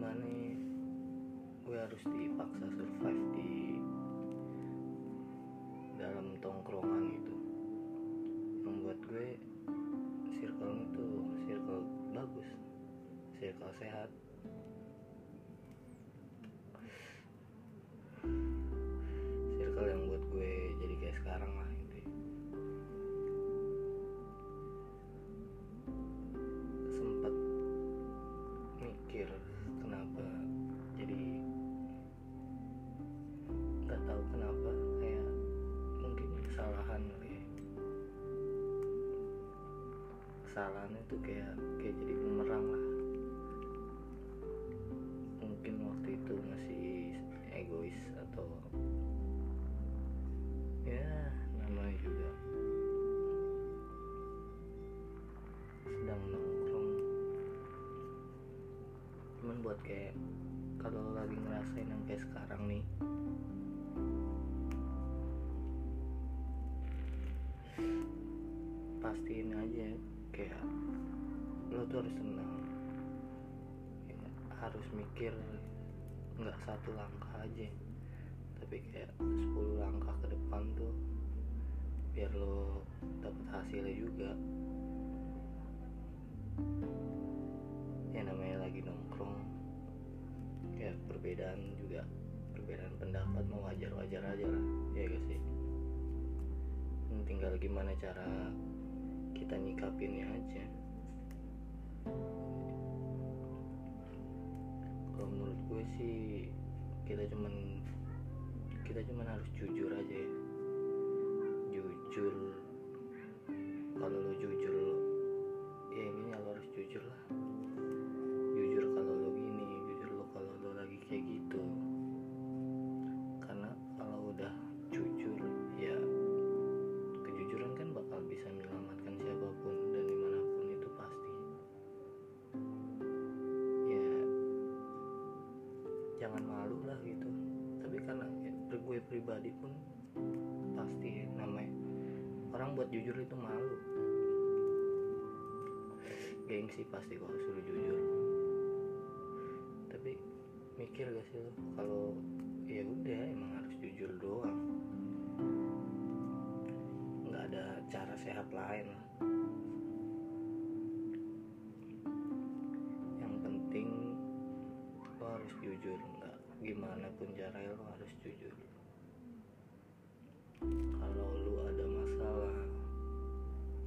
di mana ya? gue harus dipaksa survive di dalam tongkrongan itu. Membuat gue circle itu circle bagus circle sehat. Kesalahan itu kayak kayak jadi bumerang lah. Mungkin waktu itu masih egois atau ya namanya juga sedang nongkrong. Cuman buat kayak kalau lagi ngerasain yang kayak sekarang nih pastiin aja kayak lo tuh harus tenang Ya, harus mikir nggak satu langkah aja tapi kayak 10 langkah ke depan tuh biar lo dapet hasilnya juga. Ya namanya lagi nongkrong ya perbedaan juga perbedaan pendapat mau wajar-wajar aja lah ya gak sih? Tinggal gimana cara kita nyikapinnya aja. Kalau menurut gue sih kita cuman kita cuman harus jujur aja ya. Jujur buat jujur itu malu. Gengsi pasti kalau suruh jujur. Tapi mikir gak sih lo kalau ya udah emang harus jujur doang. Nggak ada cara sehat lain lah. Yang penting lo harus jujur nggak gimana pun caranya lo harus jujur. Kalau masalah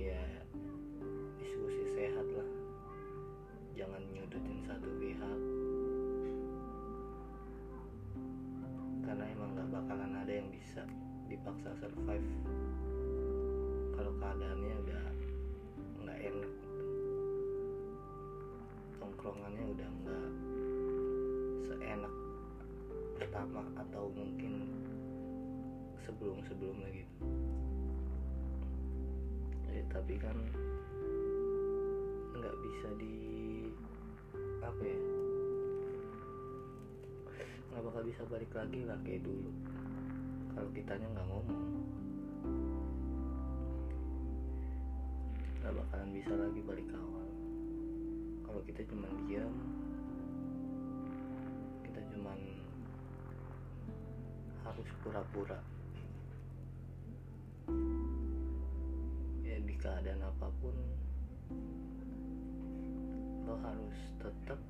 ya diskusi sehat lah. Jangan nyudutin satu pihak. Karena emang nggak bakalan ada yang bisa dipaksa survive. Kalau keadaannya udah nggak enak tongkrongannya udah nggak seenak pertama atau mungkin sebelum-sebelumnya gitu tapi kan nggak bisa di apa ya nggak bakal bisa balik lagi lah kayak dulu. Kalau kitanya nggak ngomong nggak bakalan bisa lagi balik ke awal. Kalau kita cuma diam kita cuman harus pura-pura keadaan apa pun lo harus tetap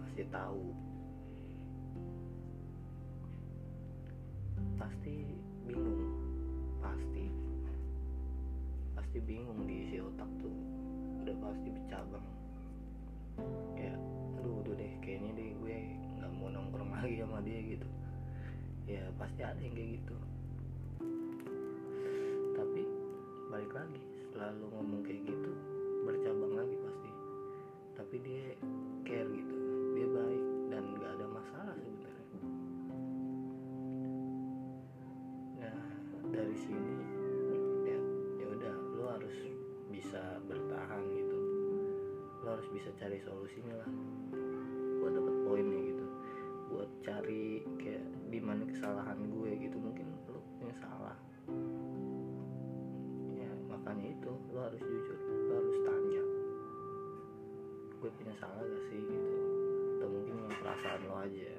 kasih tahu. Pasti bingung pasti. Pasti bingung di isi otak tuh udah pasti bercabang ya aduh udah deh kayaknya deh gue nggak mau nongkrong lagi sama dia gitu. Ya pasti ada yang kayak gitu bisa cari solusinya lah. Buat dapet poinnya gitu. Buat cari kayak di mana kesalahan gue gitu mungkin lo punya salah. Ya makanya itu lo harus jujur lo harus tanya. Gue punya salah gak sih gitu? Atau mungkin perasaan aja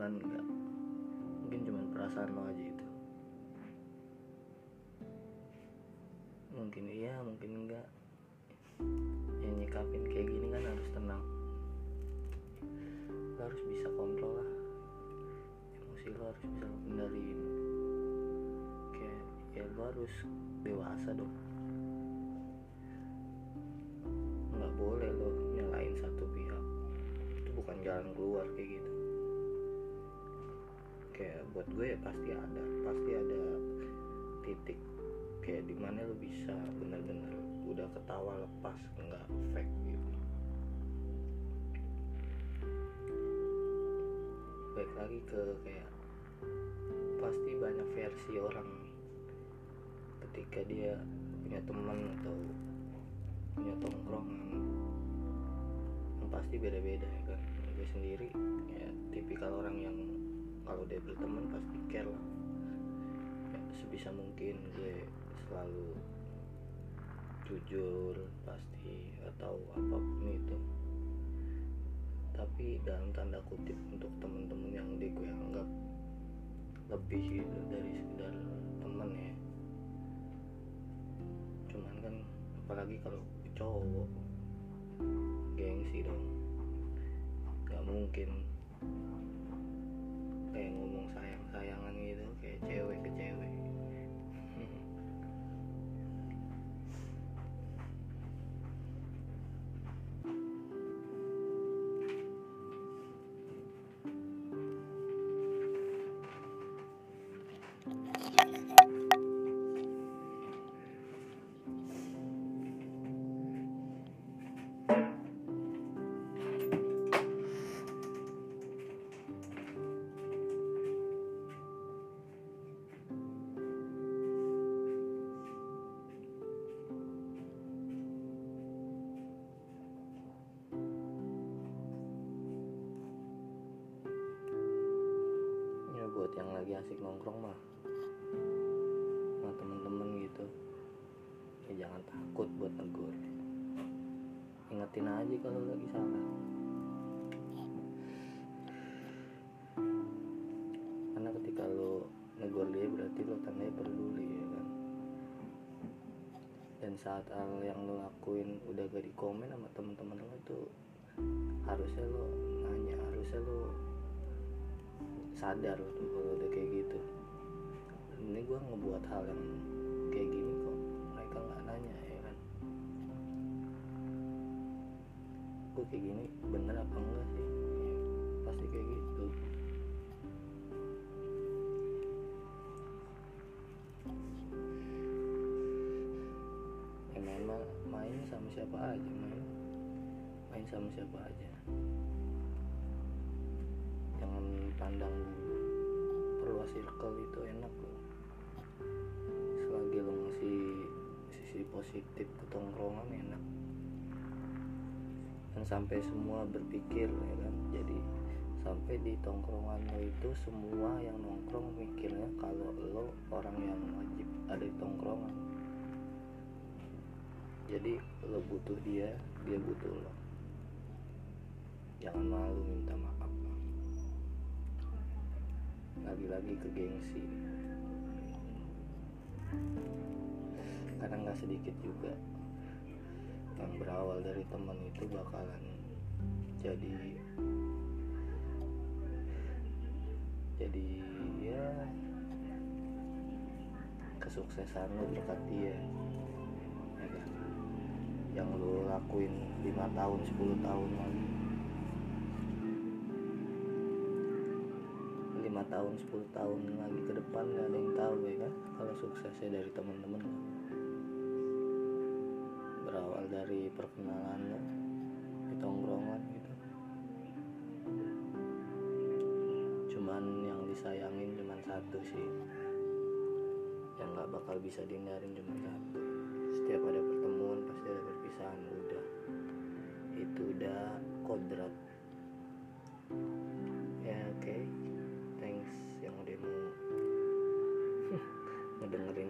kan enggak mungkin cuma perasaan lo aja itu mungkin iya mungkin enggak. Yang nyikapin kayak gini kan harus tenang. Lo harus bisa kontrol lah. Emosi lo harus bisa lo kendaliin. Kayak ya lo harus dewasa dong. Nggak boleh lo nyalain satu pihak. Itu bukan jalan keluar kayak gitu buat gue ya pasti ada pasti ada titik kayak di mana lo bisa bener-bener udah ketawa lepas nggak fake gitu. Baik lagi ke kayak pasti banyak versi orang ketika dia punya teman atau punya tongkrongan yang pasti beda-beda ya kan. Gue sendiri ya tipikal orang yang kalau dia berteman pasti care lah. Ya, sebisa mungkin gue selalu jujur pasti atau apa pun itu. Tapi dalam tanda kutip untuk temen-temen yang di gue anggap lebih gitu dari sekedar temen ya. Cuman kan apalagi kalau cowok gengsi dong. Nggak mungkin kayak lagi asik nongkrong mah. Sama temen-temen gitu. Ya jangan takut buat negur. Ingetin aja kalau lagi salah. Karena ketika lo negur dia berarti lo tandanya peduli ya kan? Dan saat hal yang lo lakuin udah gak di komen sama temen-temen lo itu harusnya lo nanya harusnya lo sadar kalau udah kayak gitu. Ini gue ngebuat hal yang kayak gini kok mereka nggak nanya ya kan? Gue kayak gini bener apa enggak sih? Ya, pasti kayak gitu. Ya ma- main sama siapa aja main. Main sama siapa aja dulu perluas circle itu enak loh. Selagi lo ngasih sisi positif ke tongkrongan enak. Dan sampai semua berpikir ya kan? Jadi sampai di tongkrongan lo itu semua yang nongkrong mikirnya kalau lo orang yang wajib ada di tongkrongan. Jadi lo butuh dia dia butuh lo. Jangan malu minta maaf lagi-lagi ke gengsi. Karena nggak sedikit juga. Yang berawal dari teman itu bakalan jadi jadi ya kesuksesan lo berkat dia. Ya kan? yang lo lakuin 5 tahun 10 tahun lagi lima tahun 10 tahun lagi ke depan gak ada yang tahu ya kan kalau suksesnya dari temen-temen lo berawal dari perkenalan lo di tongkrongan gitu. Cuman yang disayangin cuman satu sih. Yang nggak bakal bisa dihindarin cuma satu. Setiap ada pertemuan pasti ada perpisahan udah. Itu udah kodrat dengerin